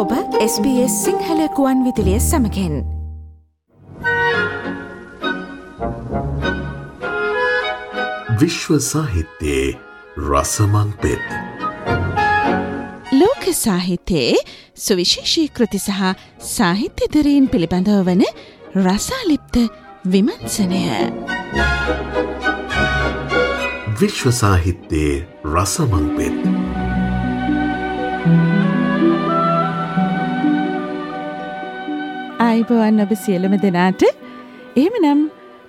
ඔබ SBS සිංහල කුවන් විදිලිය සමකෙන් විශ්ව සාහිත්‍යයේ රසමං පෙත්. ලෝක සාහිත්‍යයේ සුවිශේෂී කෘති සහ සාහිත්‍යදරීන් පිළිබඳව වන රසාලිප්ත විමන්සනය. විශ්ව සාහිත්‍යයේ රසමං පෙත්. අයිබෝවන් ඔබ සියලම දෙනාට එහෙම නම්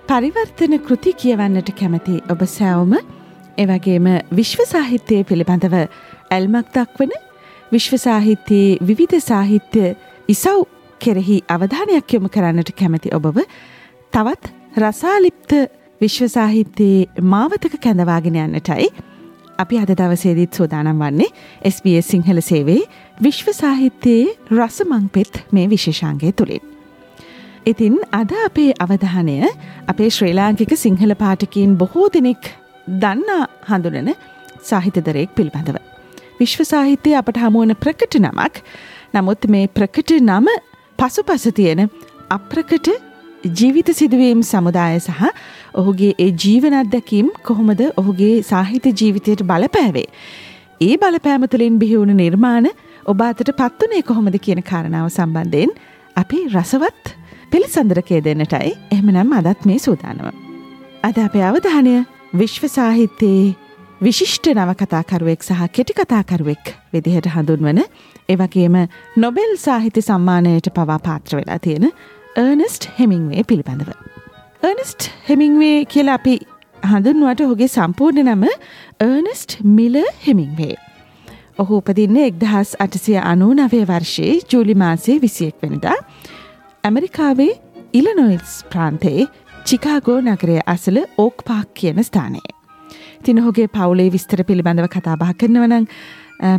පරිවර්තන කෘති කියවන්නට කැමති ඔබ සැවම එවගේම විශ්ව සාහිත්‍යය පිළිබඳව ඇල්මක් දක්වන විශ්ව සාහිත්‍යයේ විවිධ සාහිත්‍ය ඉසව් කෙරෙහි අවධානයක් යොමු කරන්නට කැමති ඔබව තවත් රසාලිප්ත විශ්ව සාහිත්‍යයේ මාවතක කැඳවාගෙන යන්නටයි අපි අද දවසේදීත් සෝදානම් වන්නේ SBS සිංහල සේවේ විශ්ව සාහිත්‍යයේ රසමංපෙත් මේ විශේෂාන්ගේ තුළින්. ඉතින් අද අපේ අවධානය අපේ ශ්‍රී ලාංකික සිංහල පාටකින් බොහෝ දෙනෙක් දන්නා හඳුනන සාහිතදරයෙක් පිළිබඳව. විශ්ව සාහිත්‍යය අපට හමුවන ප්‍රකට නමක් නමුත් මේ ප්‍රකට නම පසු පස තියෙන අප්‍රකට ජීවිත සිදුවීම් සමුදාය සහ ඔහුගේ ඒ ජීවන අත්දැකීම් කොහොමද ඔහුගේ සාහිත්‍ය ජීවිතයට බලපෑවේ. ඒ බලපෑම තුළින් බිහිවුණු නිර්මාණ ඔබ අතට පත්වනේ කොහොමද කියන කාරණාව සම්බන්ධයෙන් අපි රසවත් පිළිසඳරකේ දෙන්නටයි එහෙමනම් අදත් මේ සූදානම. අද අපේ අවධානය විශ්ව සාහිත්‍යයේ විශිෂ්ට නවකතාකරුවෙක් සහ කෙටිකතාකරුවෙක් විදිහට හඳුන්වන එවගේම නොබෙල් සාහිත්‍ය සම්මානයට පවා පාත්‍ර වෙලා තියෙන ඒර්නස්ට් හෙමිංවේ පිළිබඳව. ඒර්නස්ට් හෙමිංවේ කියලා අපි හඳුන්වට ඔහුගේ සම්පූර්ණ නම ඒර්නස්ට් මිල හෙමිංවේ. ඔහු උපදින්න එක්දහස් අටසිය අනූ නවය වර්ෂයේ ජූලි මාසේ විසියෙක් වෙනදා ඇමරිකාවේ ඉලනොයිල්ස් ප්‍රාන්තයේ චිකාගෝ නගරය අසල ඕක් පාක් කියන ස්ථානයේ. තින ඔහුගේ පවුලේ විස්තර පිළිබඳව කතා බහ කරනවනං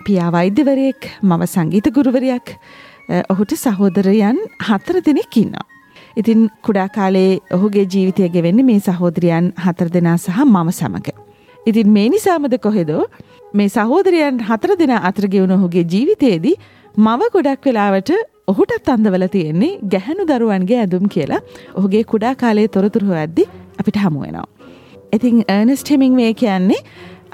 පියා වෛද්‍යවරයෙක් මව සංගීත ගුරුවරයක් ඔහුට සහෝදරයන් හතර දෙනෙක් ඉන්නවා. ඉතින් කුඩා කාලේ ඔහුගේ ජීවිතය ගෙවෙන්නේ මේ සහෝදරයන් හතර දෙනා සහ මම සමඟ. ඉතින් මේ නිසාමද කොහෙදෝ මේ සහෝදරයන් හතර දෙනා අතර ගෙවුණ ඔහුගේ ජීවිතයේදී මව ගොඩක් වෙලාවට ඔහුටත් අන්දවල තියෙන්නේ ගැහැනු දරුවන්ගේ ඇඳුම් කියලා ඔහුගේ කුඩා කාලයේ තොරතුරු ඇද්දි අපිට හමුවෙනවා. ඉතින් ඒර්නස්ට් හෙමිං වේ කියන්නේ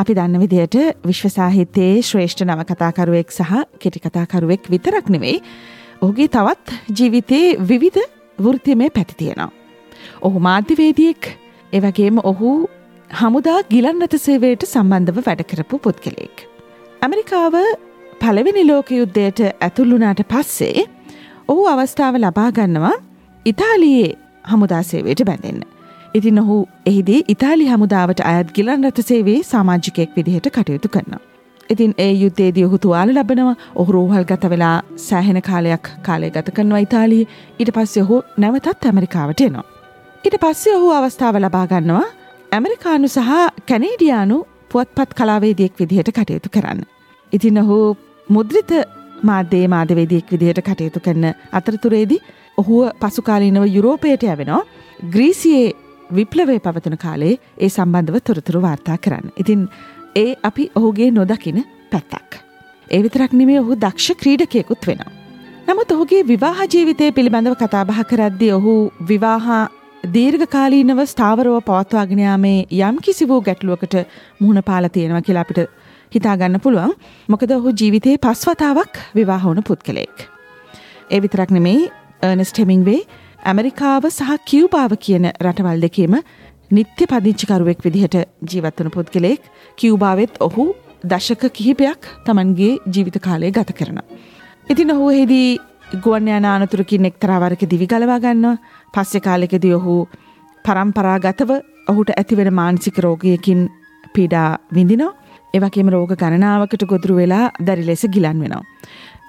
අපි දන්න විදියට විශ්ව සාහිත්‍යයේ ශ්‍රේෂ්ඨ නවකතාකරුවෙක් සහ කෙටිකතාකරුවෙක් විතරක් නෙවෙයි ඔහුගේ තවත් ජීවිතයේ විවිධ වෘතියමය පැති තියෙනවා. ඔහු මාධ්‍යවේදියෙක් එවගේම ඔහු හමුදා ගිලන්නත සේවයට සම්බන්ධව වැඩ කරපු පුද්ගලයෙක්. ඇමරිකාව පළවෙනි ලෝක යුද්ධයට ඇතුල්ලුනාට පස්සේ ඔහු අවස්ථාව ලබාගන්නවා ඉතාලියේ හමුදාසේවයට බැඳෙන්න. ඉතින් ඔහු එහිදී ඉතාලි හමුදාවට අයත් ගිලන් රට සේවේ සමාජිකයෙක් විදිහට කටයුතු කරනවා. ඉතින් ඒ යුත්තේදී ඔහු තුවාල ලබනවා ඔහු රෝහල් ගත වෙලා සෑහෙන කාලයක් කාලය ගත කරනවා ඉතාලී ඊට පස්සේ ඔහු නැවතත් ඇමරිකාවට එනවා. ඊට පස්සේ ඔහු අවස්ථාව ලබාගන්නවා ඇමරිකානු සහ කැනේඩියානු පුවත්පත් කලාවේදියෙක් විදිහට කටයුතු කරන්න. ඉතින් ඔහු මුද්‍රිත මාධ්‍යයේ මාධවේදියෙක් විදිහට කටයුතු කරන අතරතුරේදී ඔහුව පසුකාලීනව යුරෝපයට ඇවෙනවා ග්‍රීසියේ විප්ලවය පවතන කාලේ ඒ සම්බන්ධව තොරතුරු වාර්තා කරන්න. ඉතින් ඒ අපි ඔහුගේ නොදකින පැත්තක්. ඒ විතරක් නෙමේ ඔහු දක්ෂ ක්‍රීඩකයෙකුත් වෙනවා. නමුත් ඔහුගේ විවාහ ජීවිතය පිළිබඳව කතාබහ කරද්දි ඔහු විවාහා දීර්ඝකාලීනව ස්ථාවරව පවත්වාගෙන යාමේ යම් කිසි වූ ගැටලුවකට මුහුණ පාලා තියෙනවා කියලා අපිට හිතාගන්න පුළුවන්. මොකද ඔහු ජීවිතයේ පස්වතාවක් විවාහ වුණ පුද්ගලයෙක්. ඒ විතරක් නෙමෙයි අර්නස්ට් හෙමිංවේ ඇමරිකාව සහ කිව්බාව කියන රටවල් දෙකේම නිත්‍ය පදිංචිකරුවෙක් විදිහට ජීවත්වන පුද්ගලයෙක් කිව්බාවෙත් ඔහු දශක කිහිපයක් තමන්ගේ ජීවිත කාලය ගත කරන. ඉතින් ඔහු හෙදී ගුවන් යන අනතුරකින් එක්තරාවරක දිවි ගලවා ගන්නවා පස්සෙ කාලෙකදී ඔහු පරම්පරාගතව ඔහුට ඇතිවෙන මානසික රෝගයකින් පීඩා විඳිනෝ එවකෙම රෝග ගණනාවකට ගොදුරු වෙලා දැරි ලෙස ගිලන් වෙනවා.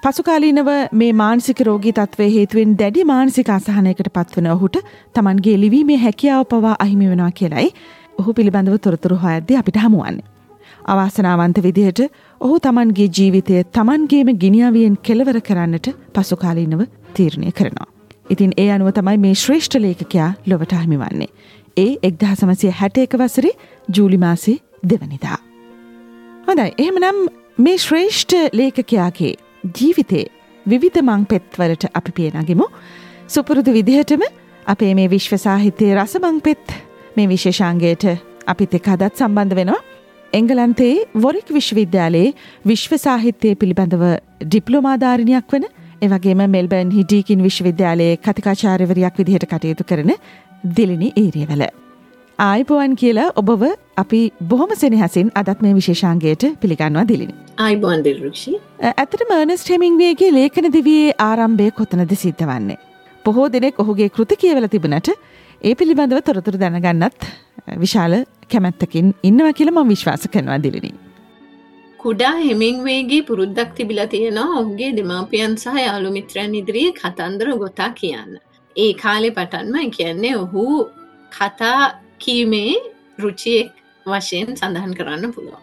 පසුකාලීනව මේ මානසික රෝගී තත්වය හේතුවෙන් දැඩි මානසික අසහනයකට පත්වන ඔහුට තමන්ගේ ලිවීමේ හැකියාව පවා අහිමි වෙනවා කියලයි ඔහු පිළිබඳව තොරතුරු හොයද්දී අපිට හමුවන්නේ. අවාසනාවන්ත විදිහට ඔහු තමන්ගේ ජීවිතය තමන්ගේම ගිනිියාවියෙන් කෙලවර කරන්නට පසුකාලීනව තීරණය කරනවා. ඉතින් ඒ අනුව තමයි මේ ශ්‍රේෂ්ඨ ලේඛකයා ලොවට අහිමි වන්නේ. ඒ එක්දහ සමසය හැට එක වසරේ ජූලිමාසේ දෙවනිදා. හොඳයි එහෙමනම් මේ ශ්‍රේෂ්ඨ ලේඛකයාගේ ජීවිතේ විවිධ මං පෙත්වලට අපි පියනගෙමු. සුපුරුදු විදිහටම අපේ මේ විශ්ව සාහිත්‍යයේ රසමං පෙත් මේ විශේෂාංගයට අපිත් එක් හදත් සම්බන්ධ වෙනවා. එංගලන්තයේ වොරික් විශ්වවිද්‍යාලයේ විශ්ව සාහිත්‍යය පිළිබඳව ඩිප්ලෝමාධාරණයක් වන එවගේම මෙල්බර්න් හිඩීකින් විශ්වවිද්‍යාලයේ කතිකාචාරවරයක් විදිහට කටයුතු කරන දිලිනි ඒරියවල. ආයිපුවන් කියලා ඔබව අපි බොහොම සෙනහසින් අදත් මේ විශේෂාන්ගේට පිළිගන්නවා දිලිනි. අයිබෝන් දිල්රුක්ෂි ඇතට මර්නස් හෙමින්වේගේ ලේඛන දිවියේ ආරම්භය කොතනද සිද්ධ වන්නේ. පොහෝ දෙනෙක් ඔහුගේ කෘති කියවල තිබනට ඒ පිළිබඳව තොරතුරු දැනගන්නත් විශාල කැමැත්තකින් ඉන්නවා කියල ම විශ්වාස කරනවා දිලිනි. කුඩා හෙමින්වේගේ පුරුද්දක් තිබිලා තියෙනවා ඔහුගේ දෙමාපියන් සහ යාළු මිත්‍රයන් ඉදිරියේ කතන්දර ගොතා කියන්න. ඒ කාලෙ පටන්ම කියන්නේ ඔහු කතා කීමේ රුචියෙක් වශයෙන් සඳහන් කරන්න පුළුවන්.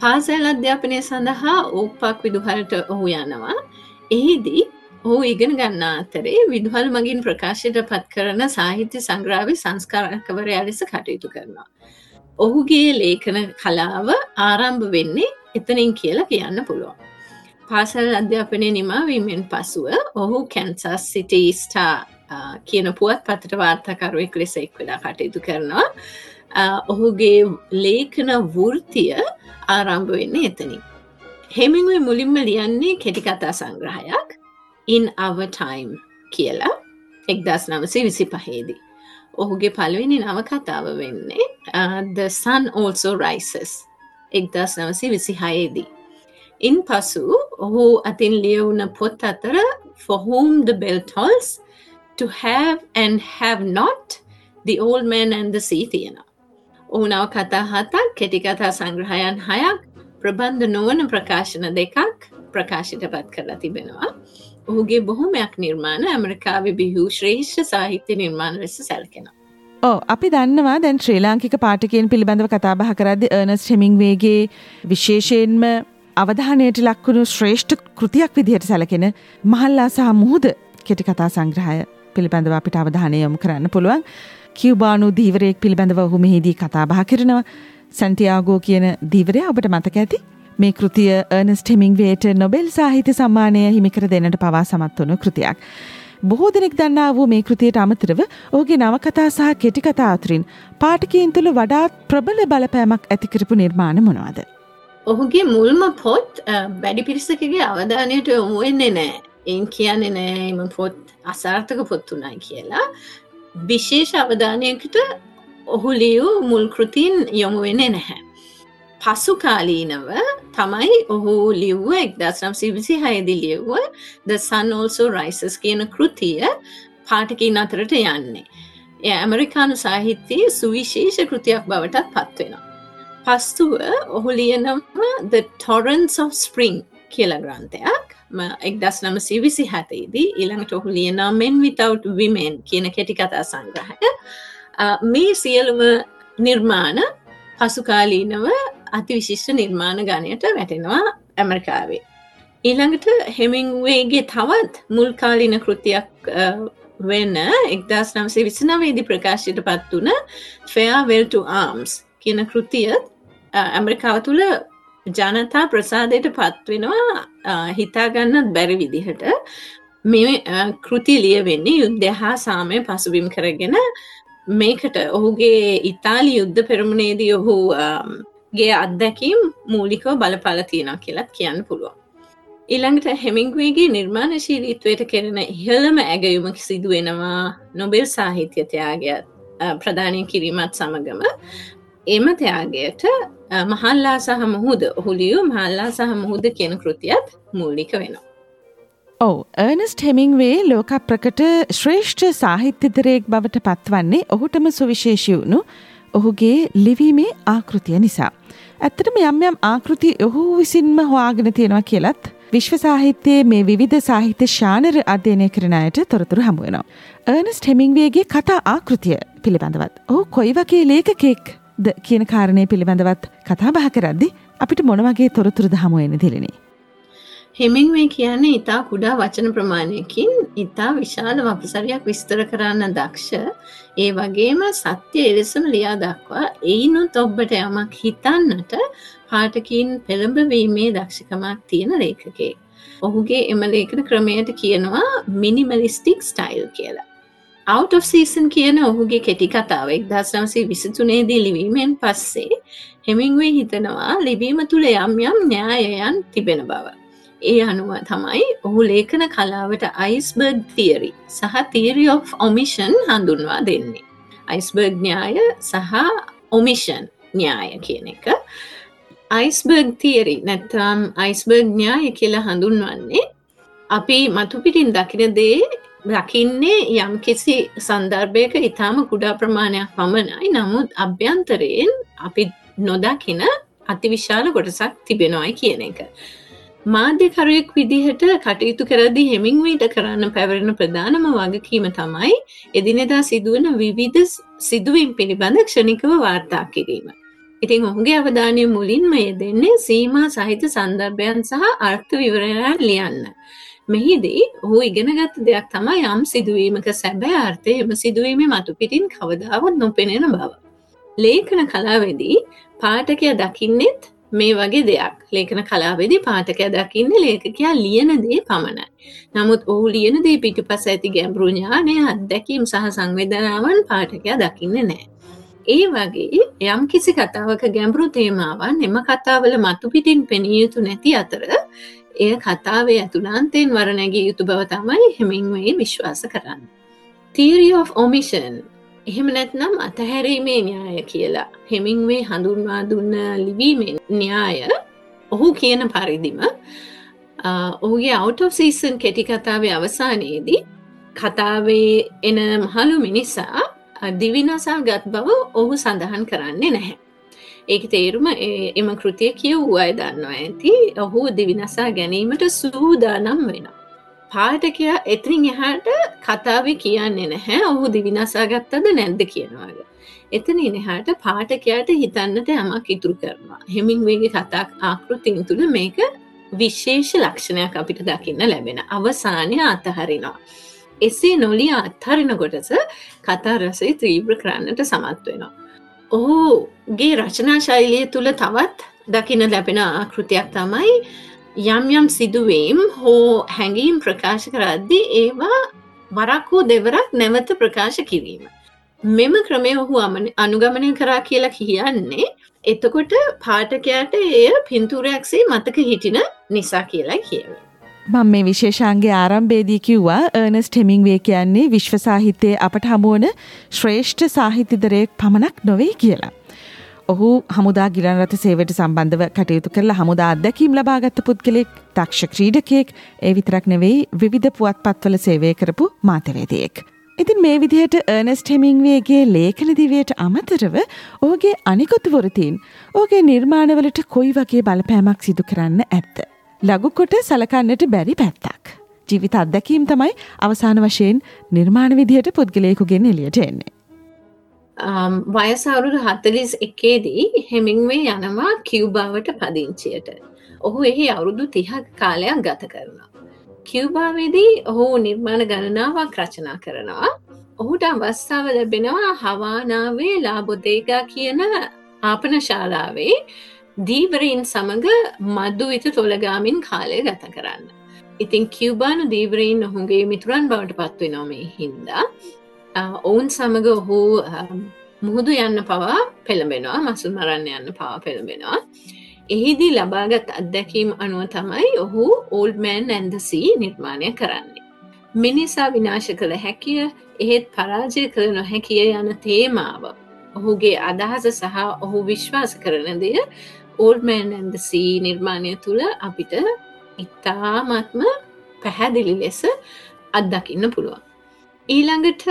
පාසැල් අධ්‍යාපනය සඳහා ඕපක් විදුහලට ඔහු යනවා. එහිදී ඔහු ඉගෙන ගන්න අතරේ විදුහල් මගින් ප්‍රකාශයට පත් කරන සාහිත්‍ය සංග්‍රාවි සංස්කාරකවරයා ලෙස කටයුතු කරනවා. ඔහුගේ ලේඛන කලාව ආරම්භ වෙන්නේ එතනින් කියලා කියන්න පුළුවන්. පාසල් අධ්‍යාපනය නිමාවීමෙන් පසුව ඔහු කැන්සස් සිටි ස්ටා කියන පුවත් පතට වාර්තාකරුවෙක් ලෙස එක් වෙලා කටයුතු කරනවා. ඔහුගේ ලේඛන වෘතිය ආරම්භ වෙන්නේ එතනින්. හෙමිංුවේ මුලින්ම ලියන්නේ කෙටිකතා සංග්‍රහයක් in our time කියලා එක්දස් නමසේ විසි පහේදී. ඔහුගේ පළවෙනි නව කතාව වෙන්නේ the sun also rises එක්දස් නවසි විසි හයේදී. ඉන් පසු ඔහු අතින් ලියවුන පොත් අතර for whom the bell tolls to have and have not the old man and the sea තියෙනවා. ඔහු නව කතා හතක් කෙටිකතා සංග්‍රහයන් හයක් ප්‍රබන්ධ නොවන ප්‍රකාශන දෙකක් ප්‍රකාශිත පත් කරලා තිබෙනවා. ඔහුගේ බොහොමයක් නිර්මාණ ඇමරිකාව බිහූ ශ්‍රේෂ්ඨ සාහිත්‍ය නිර්මාණ ලෙස සැලකෙනවා. ඕ අපි දන්නවා දැන් ශ්‍රී ලාංකික පාටිකයෙන් පිළිබඳව කතාබහ කරද්දි අර්නස් හෙමිංවේගේ විශේෂයෙන්ම අවධානයට ලක්වුණු ශ්‍රේෂ්ඨ කෘතියක් විදිහට සැලකෙන මහල්ලා සහ මුහුද කෙටි කතා සංග්‍රහය පිළිබඳව අපිට අවධානය යොමු කරන්න පුළුවන් කිව්බානු දීවරයෙක් පිළිබඳව ඔහු මෙහිදී කතාබහ කරනවා සැන්ටියාගෝ කියන දීවරය ඔබට මතක ඇති මේ කෘතිය අර්නස් හෙමිංවේට නොබෙල් සාහිත්‍ය සම්මානය හිමිකර දෙන්නට පවා සමත් වනු කෘතියක්. බොහෝ දෙනෙක් දන්නා වූ මේ කෘතියට අමතරව ඕගේ නවකතා සහ කෙටිකතා අතුරින් පාටිකීන් තුළ වඩාත් ප්‍රබල බලපෑමක් ඇතිකරපු නිර්මාණ මොනවාද. ඔහුගේ මුල්ම පොත් බැඩි පිරිසකගේ අවධානයට යොමුවෙන්නේ නෑ එන් කියන්නේ නෑ එම පොත් අසාර්ථක පොත්තුනයි කියලා විශේෂ අවධානයකට ඔහු ලියූ මුල්කෘතින් යොමුවෙන්නේ නැහැ. පසු කාලීනව තමයි ඔහු ලිව්ව එක්දස්නම් සිවිසි හයදි ලියව්ව ද සන්නෝල්සෝ රයිසස් කියන කෘතිය පාටකින් අතරට යන්නේ. එය ඇමරිකානු සාහිත්‍යයේ සුවිශේෂ කෘතියක් බවටත් පත්වෙනවා. පස්තුව ඔහු ලියනම the Torrents of Spring කියල ග්‍රන්ථයක් එක්දස් නම සිවිසි හැතේදී ඊළඟට ඔහු ලියනා men without women කියන කෙටිකතා සංග්‍රහය මේ සියලුම නිර්මාණ පසුකාලීනව අති විශිෂ්ට නිර්මාණ ගණයට වැටෙනවා ඇමරිකාවේ. ඊළඟට හෙමිංවේගේ තවත් මුල්කාලින කෘතියක් වෙන්න එක්දස් නම්සේ විසනවේදි ප්‍රකාශයට පත් වන ෆෙයාවෙල්ට ආම්ස් කියන කෘතිය ඇමරිකාව තුළ ජනතා ප්‍රසාදයට පත්වෙනවා හිතාගන්නත් බැරි විදිහට මේ කෘති ලිය වෙන්නේ යුද්ධ හා සාමය පසුබිම් කරගෙන මේකට ඔහුගේ ඉතාලි යුද්ධ පෙරමුණේදී ඔහු ගේ අත්දැකීම් මූලිකව බලපල තියෙනවා කියලත් කියන්න පුළුවන්. ඉළඟට හෙමිංගුවේගේ නිර්මාණශීලීත්වයට කෙරෙන ඉහළම ඇගයුමක් සිදුවෙනවා නොබෙල් සාහිත්‍යතයාගයක් ප්‍රධානය කිරීමත් සමගම එම තයාගයට මහල්ලා සහ මුහුද ඔහුලියු මහල්ලා සහ මුහුද කියන කෘතියත් මූලික වෙනවා. ඔව ඒර්නස්ට හෙමිංවේ ලෝක ප්‍රකට ශ්‍රේෂ්ඨ සාහිත්‍යදරයෙක් බවට පත්වන්නේ ඔහුටම සුවිශේෂී වුණු ඔහුගේ ලිවීමේ ආකෘතිය නිසා. ඇත්තටම යම් යම් ආකෘති ඔහු විසින්ම හොයාගෙන තියෙනවා කියලත් විශ්ව සාහිත්‍යයේ මේ විධ සාහිත්‍ය ශානර අධ්‍යයනය කරන අයට තොරතුරු හමුවෙනවා. ඒර්නස්ට හෙමිංවේගේ කතා ආකෘතිය පිළිබඳවත් ඔහු කොයි වගේ ලේකකෙක් ද කියන කාරණය පිළිබඳවත් කතා බහ කරද්දි අපිට මොනවගේ තොරතුරුද හමුවෙන දිලනේ. හෙමින්වේ කියන්නේ ඉතා කුඩා වචන ප්‍රමාණයකින් ඉතා විශාල වපසරයක් විස්තර කරන්න දක්ෂ ඒ වගේම සත්‍ය එලෙසම ලියා දක්වා එයිනුත් ඔබ්බට යමක් හිතන්නට පාටකින් පෙළඹවීමේ දක්ෂකමක් තියෙන ලේඛකේ. ඔහුගේ එම ලේඛන ක්‍රමයට කියනවා මිනිමලිස්ටික් ස්ටයිල් කියලා out of season කියන ඔහුගේ කෙටි කතාවක් දස්නවසේ විසිතුනේදී ලිවීමෙන් පස්සේ හෙමින්වේ හිතනවා ලිවීම තුළ යම් යම් න්‍යායයන් තිබෙන බව. ඒ අනුව තමයි ඔහු ලේඛන කලාවට අයිස්බර්ග් තියරි සහ තීරි of ඔමිෂන් හඳුන්වා දෙන්නේ. අයිස්බර්ග් න්‍යාය සහ ඔමිෂන් න්‍යාය කියන එක අයිස්බර්ග් තියරි නැත්තම් අයිස්බර්ග් න්‍යාය කියලා හඳුන්වන්නේ අපි මතුපිටින් දකින දේ දකින්නේ යම් කිසි සන්දර්භයක ඉතාම කුඩා ප්‍රමාණයක් පමණයි නමුත් අභ්‍යන්තරයෙන් අපි නොදකින අතිවිශාල කොටසක් තිබෙනවායි කියන එක. මාධ්‍යකරුවෙක් විදිහට කටයුතු කරදි හෙමින්වීට කරන්න පැවරෙන ප්‍රධානම වගකීම තමයි එදිනෙදා සිදුවන විවිධ සිදුවීම් පිළිබඳ ක්ෂණිකව වාර්තා කිරීම. ඉතින් ඔහුගේ අවධානය මුලින්ම යෙදෙන්නේ සීමා සහිත සන්දර්භයන් සහ අර්ථ විවරණයන් ලියන්න. මෙහිදී ඔහු ඉගෙනගත් දෙයක් තමයි යම් සිදුවීමක සැබෑ අර්ථය එම සිදුවීම මතු පිටින් කවදාවත් නොපෙනෙන බව. ලේඛන කලාවෙදී පාටකය දකින්නෙත් මේ වගේ දෙයක් ලේඛන කලාවෙදි පාටකය දකින්න ලේඛකයා ලියන දේ පමණයි. නමුත් ඔහු ලියන දේ පිටු පස ඇති ගැඹරු ඥානය අත්දැකීම් සහ සංවේදනාවන් පාටකයා දකින්න නෑ. ඒ වගේ යම් කිසි කතාවක ගැඹරු තේමාවන් එම කතාවල මතු පිටින් පෙනිය යුතු නැති අතර එය කතාවේ ඇතුළන්තයෙන් වරනැගේ යුතු බව තමයි හෙමින්වේ විශ්වාස කරන්න. Theory of Omission එහෙම නැත්නම් අතහැරීමේ න්‍යාය කියලා හෙමින්වේ හඳුන්වා දුන්න ලිවීමෙන් න්‍යාය ඔහු කියන පරිදිම ඔහුගේ out of season කෙටි කතාවේ අවසානයේදී කතාවේ එන මහලු මිනිසා දිවිනසා ගත් බව ඔහු සඳහන් කරන්නේ නැහැ. ඒක තේරුම එම කෘතිය කියවූ අය දන්නවා ඇති ඔහු දිවිනසා ගැනීමට සූදානම් වෙනවා. පාටකයා එතිරින් එහාට කතාව කියන්නේ නැහැ ඔහු දිවිනසා ගත්තද නැද්ද කියනවාග. එතන එහාට පාටකයාට හිතන්නට යමක් ඉතුරු කරනවා. හෙමින් වේගේ කතා ආකෘතින් තුළ මේක විශේෂ ලක්ෂණයක් අපිට දකින්න ලැබෙන අවසානය අතහරිනවා. එසේ නොලිය අත්හරින කොටස කතා රසයි ත්‍රීබ්‍ර කරන්නට සමත් වෙනවා. ඔහුගේ රචනා ශෛලිය තුළ තවත් දකින ලැබෙන ආකෘතියක් තමයි යම් යම් සිදුවීම් හෝ හැඟීම් ප්‍රකාශ කරද්දි ඒවා වරක්හෝ දෙවරක් නැවත ප්‍රකාශ කිරීම. මෙම ක්‍රමය ඔහු අනුගමනය කරා කියලා කියන්නේ එතකොට පාටකයට එය පින්තුරයක්සේ මතක හිටින නිසා කියලා කියව. මං මේ විශේෂන්ගේ ආරම්භේදී කිව්වා ඒර්නස් ටෙමිංවේ කියන්නේ විශ්ව සාහිත්‍යයේ අපට හමුවන ශ්‍රේෂ්ඨ සාහිත්‍යදරයෙක් පමණක් නොවේ කියලා. ඔහු හමුදා ගිරන්රත සේවට සම්බන්ධව කටයුතු කරලා හමුදා අත්දැකීම් ලබාගත්ත පුද්ගලෙක් දක්ෂ ක්‍රීඩකයෙක් ඒ විතරක් නෙවෙයි විවිධ පුවත් පත්වල සේවය කරපු මාතවේදයෙක්. ඉතින් මේ විදිහට ඒර්නස්ට හෙමිංවේගේ ලේඛන දිවයට අමතරව ඕගේ අනිකොත්තුවොරතින් ඕගේ නිර්මාණවලට කොයි වගේ බලපෑමක් සිදු කරන්න ඇත්ත. ලගුකොට සලකන්නට බැරි පැත්තක්. ජීවිත අත්දැකීම් තමයි අවසාන වශයෙන් නිර්මාණ විදිහට පුද්ගලයකුගෙන් එලියට එන්නේ. Um, වයසවුරුදු හත්තලිස් එකේදී හෙමින්වේ යනවා කිව්බාවට පදිංචියට. ඔහු එහි අවුරුදු තිහක් කාලයක් ගත කරනවා. කිව්බාවේදී ඔහු නිර්මාණ ගණනාවක් රචනා කරනවා. ඔහුට අවස්ථාව ලැබෙනවා හවානාවේ ලාබොදේගා කියන ආපන ශාලාවේ දීවරීන් සමඟ මද්දු විත තොළගාමින් කාලය ගත කරන්න. ඉතින් කිව්බානු දීවරීන් ඔහුගේ මිතුරන් බවට පත්ව නොමේ හින්දා ඔවුන් සමඟ ඔහු මුහුදු යන්න පවා පෙළඹෙනවා මසුල් මරන්න යන්න පවා පෙළඹෙනවා. එහිදී ලබාගත් අත්දැකීම් අනුව තමයි ඔහු ඕල්ඩමෑන් ඇන්දසී නිර්මාණය කරන්නේ. මිනිසා විනාශ කළ හැකිය එහෙත් පරාජය කළ නොහැකිය යන තේමාව. ඔහුගේ අදහස සහ ඔහු විශ්වාස කරන දෙය ඕල්මෑන් ඇන්දසී නිර්මාණය තුළ අපිට ඉතාමත්ම පැහැදිලි ලෙස අත්දකින්න පුළුවන්. ඊළඟට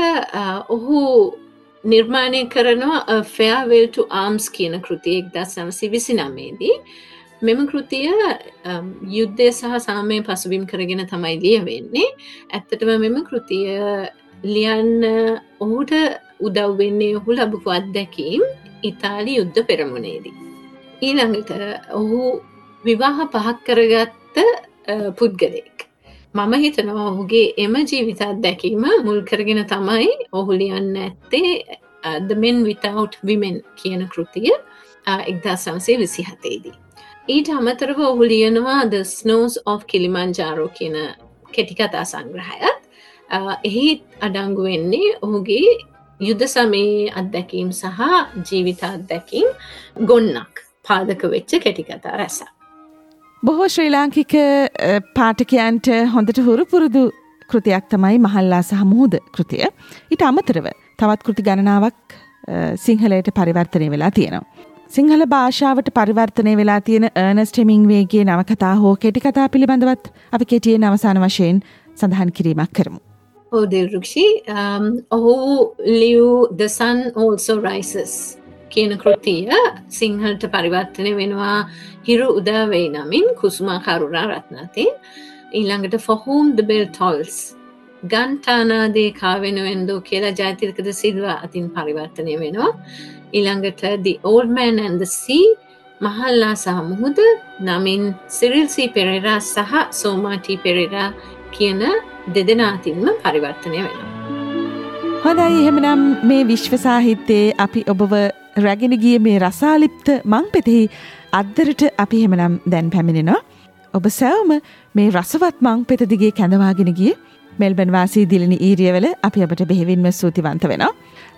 ඔහු නිර්මාණය කරනවා ෆෙයාවල්ට ආම්ස් කියන කෘතියෙක් දස් සමසි විසි නමේදී මෙම කෘතිය යුද්ධය සහ සාමය පසුබිම් කරගෙන තමයි ලිය වෙන්නේ ඇත්තටම මෙම කෘතිය ලියන්න ඔහුට උදව්වෙන්නේ ඔහු ලබපු අත්දැකීම් ඉතාලි යුද්ධ පෙරමුණේදී. ඊළඟට ඔහු විවාහ පහක් කරගත්ත පුද්ගලෙක්. මම හිතනවා ඔහුගේ එම ජීවිතත් දැකීම මුල් කරගෙන තමයි ඔහු ලියන්න ඇත්තේ දමෙන් විතවට් විමෙන් කියන කෘතිය එක්දා සමසේ විසි හතේදී. ඊට අමතරව ඔහු ලියනවා ද ස්නෝස් of කිලිමංජාරෝ කියන කෙටිකතා සංග්‍රහයත් එහි අඩංගු වෙන්නේ ඔහුගේ යුද සමයේ අත්දැකීම් සහ ජීවිත අත්දැකීම් ගොන්නක් පාදක වෙච්ච කෙටිකතා රැස. බොහෝ ශ්‍රී ලාංකික පාටකයන්ට හොඳට හුරු පුරුදු කෘතියක් තමයි මහල්ලා සහ මුහුද කෘතිය. ඊට අමතරව තවත් කෘති ගණනාවක් සිංහලයට පරිවර්තනය වෙලා තියෙනවා. සිංහල භාෂාවට පරිවර්තනය වෙලා තියෙන ඒර්නස් ටෙමිං වේගේ නවකතා හෝ කෙටිකතා පිළිබඳවත් අපි කෙටියෙන් අවසාන වශයෙන් සඳහන් කිරීමක් කරමු. ඕදෙල්රුක්ෂි ඔහු ලියව් the sun also rises කියන කෘතිය සිංහලට පරිවර්තනය වෙනවා. හිරු උදාවෙයි නමින් කුසුමා කරුණා රත්නතින් ඊළඟට ෆොහූම් the bell tolls. ගන්ටානාදේ කාවෙනුවෙන්දෝ කියලා ජාතිරකද සිල්වා අතින් පරිවර්තනය වෙනවා. ඊළඟට the old man and the sea. මහල්ලා සහ මුහුද නමින් සිරිල්සී පෙරෙරා සහ සෝමාටී පෙරෙරා කියන දෙදෙනාතින්ම පරිවර්තනය වෙනවා. හොඳයි එහෙමනම් මේ විශ්ව සාහිත්‍යයේ අපි ඔබව රැගෙන ගිය මේ රසාලිප්ත මං පෙතෙහි අද්දරට අපි හෙමනම් දැන් පැමිණෙනවා. ඔබ සැවම මේ රසවත් මං පෙත දිගේ කැඳවාගෙන ගිය මෙල්බන් වාසී දිලිනි ඊරියවල අපි අපට බෙහෙවින්ම සූතිවන්ත වෙනවා.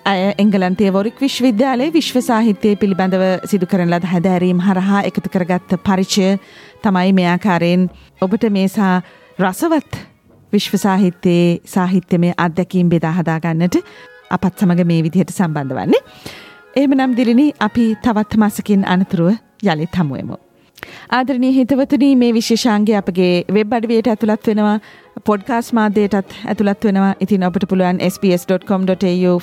ඇය එංගලන්තේ වොරික් විශ්වවිද්‍යාලයේ විශ්ව සාහිත්‍යය පිළිබඳව සිදු කරන ලද හැදෑරීම් හරහා එකතු කරගත්ත පරිචය තමයි මේ ආකාරයෙන් ඔබට මේසා රසවත් විශ්ව සාහිත්‍යයේ සාහිත්‍යමය අත්දැකීම් බෙදා හදාගන්නට අපත් සමඟ මේ විදිහට සම්බන්ධ වන්නේ. එහෙම නම් දිලිනි අපි තවත් මාසකින් අනතුරුව යළිත් හමුවමු. ආදරණී හිතවතුනී මේ විශේෂාන්ගේ අපගේ වෙබ් අඩවියට ඇතුළත් වෙනවා පොඩ්කාස් මාධ්‍යයටත් ඇතුළත් වෙනවා ඉතින් ඔබට පුළුවන් ps.com.tu/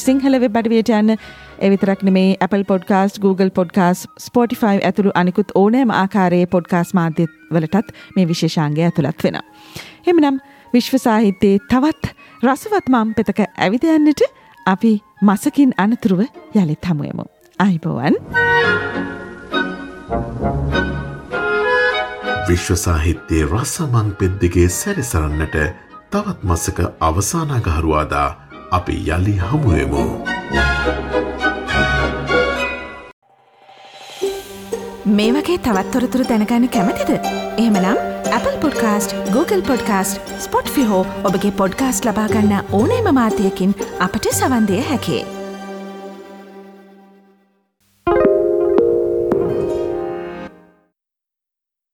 සිංහල වෙබ් අඩවියට යන්න එවිතරක් නෙමේ Apple podcast Google podcast Spotify ඇතුළු අනිකුත් ඕනෑම ආකාරයේ පොඩ්කාස් මාධ්‍ය වලටත් මේ විශේෂාන්ගේ ඇතුළත් වෙන. එමනම් විශ්ව සාහිත්‍යයේ තවත් රසවත් මම් පෙතක ඇවිදයන්නට අපි මසකින් අනතුරුව යළිත් හමුවමු. අයිබෝවන්. විශ්ව සාහිත්‍යයේ රසමං පෙද්දිගේ සැරිසරන්නට තවත් මසක අවසානාගහරුවාදා අපි යළි හමුවමු. මේ වගේ තවත්තොරතුරු දැනගන්න කැමතිද. එහමනම් Apple podcast Google podcast Spotify ෆිහෝ ඔබගේ පොඩ්කාස්ට ලබාගන්න ඕනේම මාධ්‍යයකින් අපට සවන්දය හැකේ.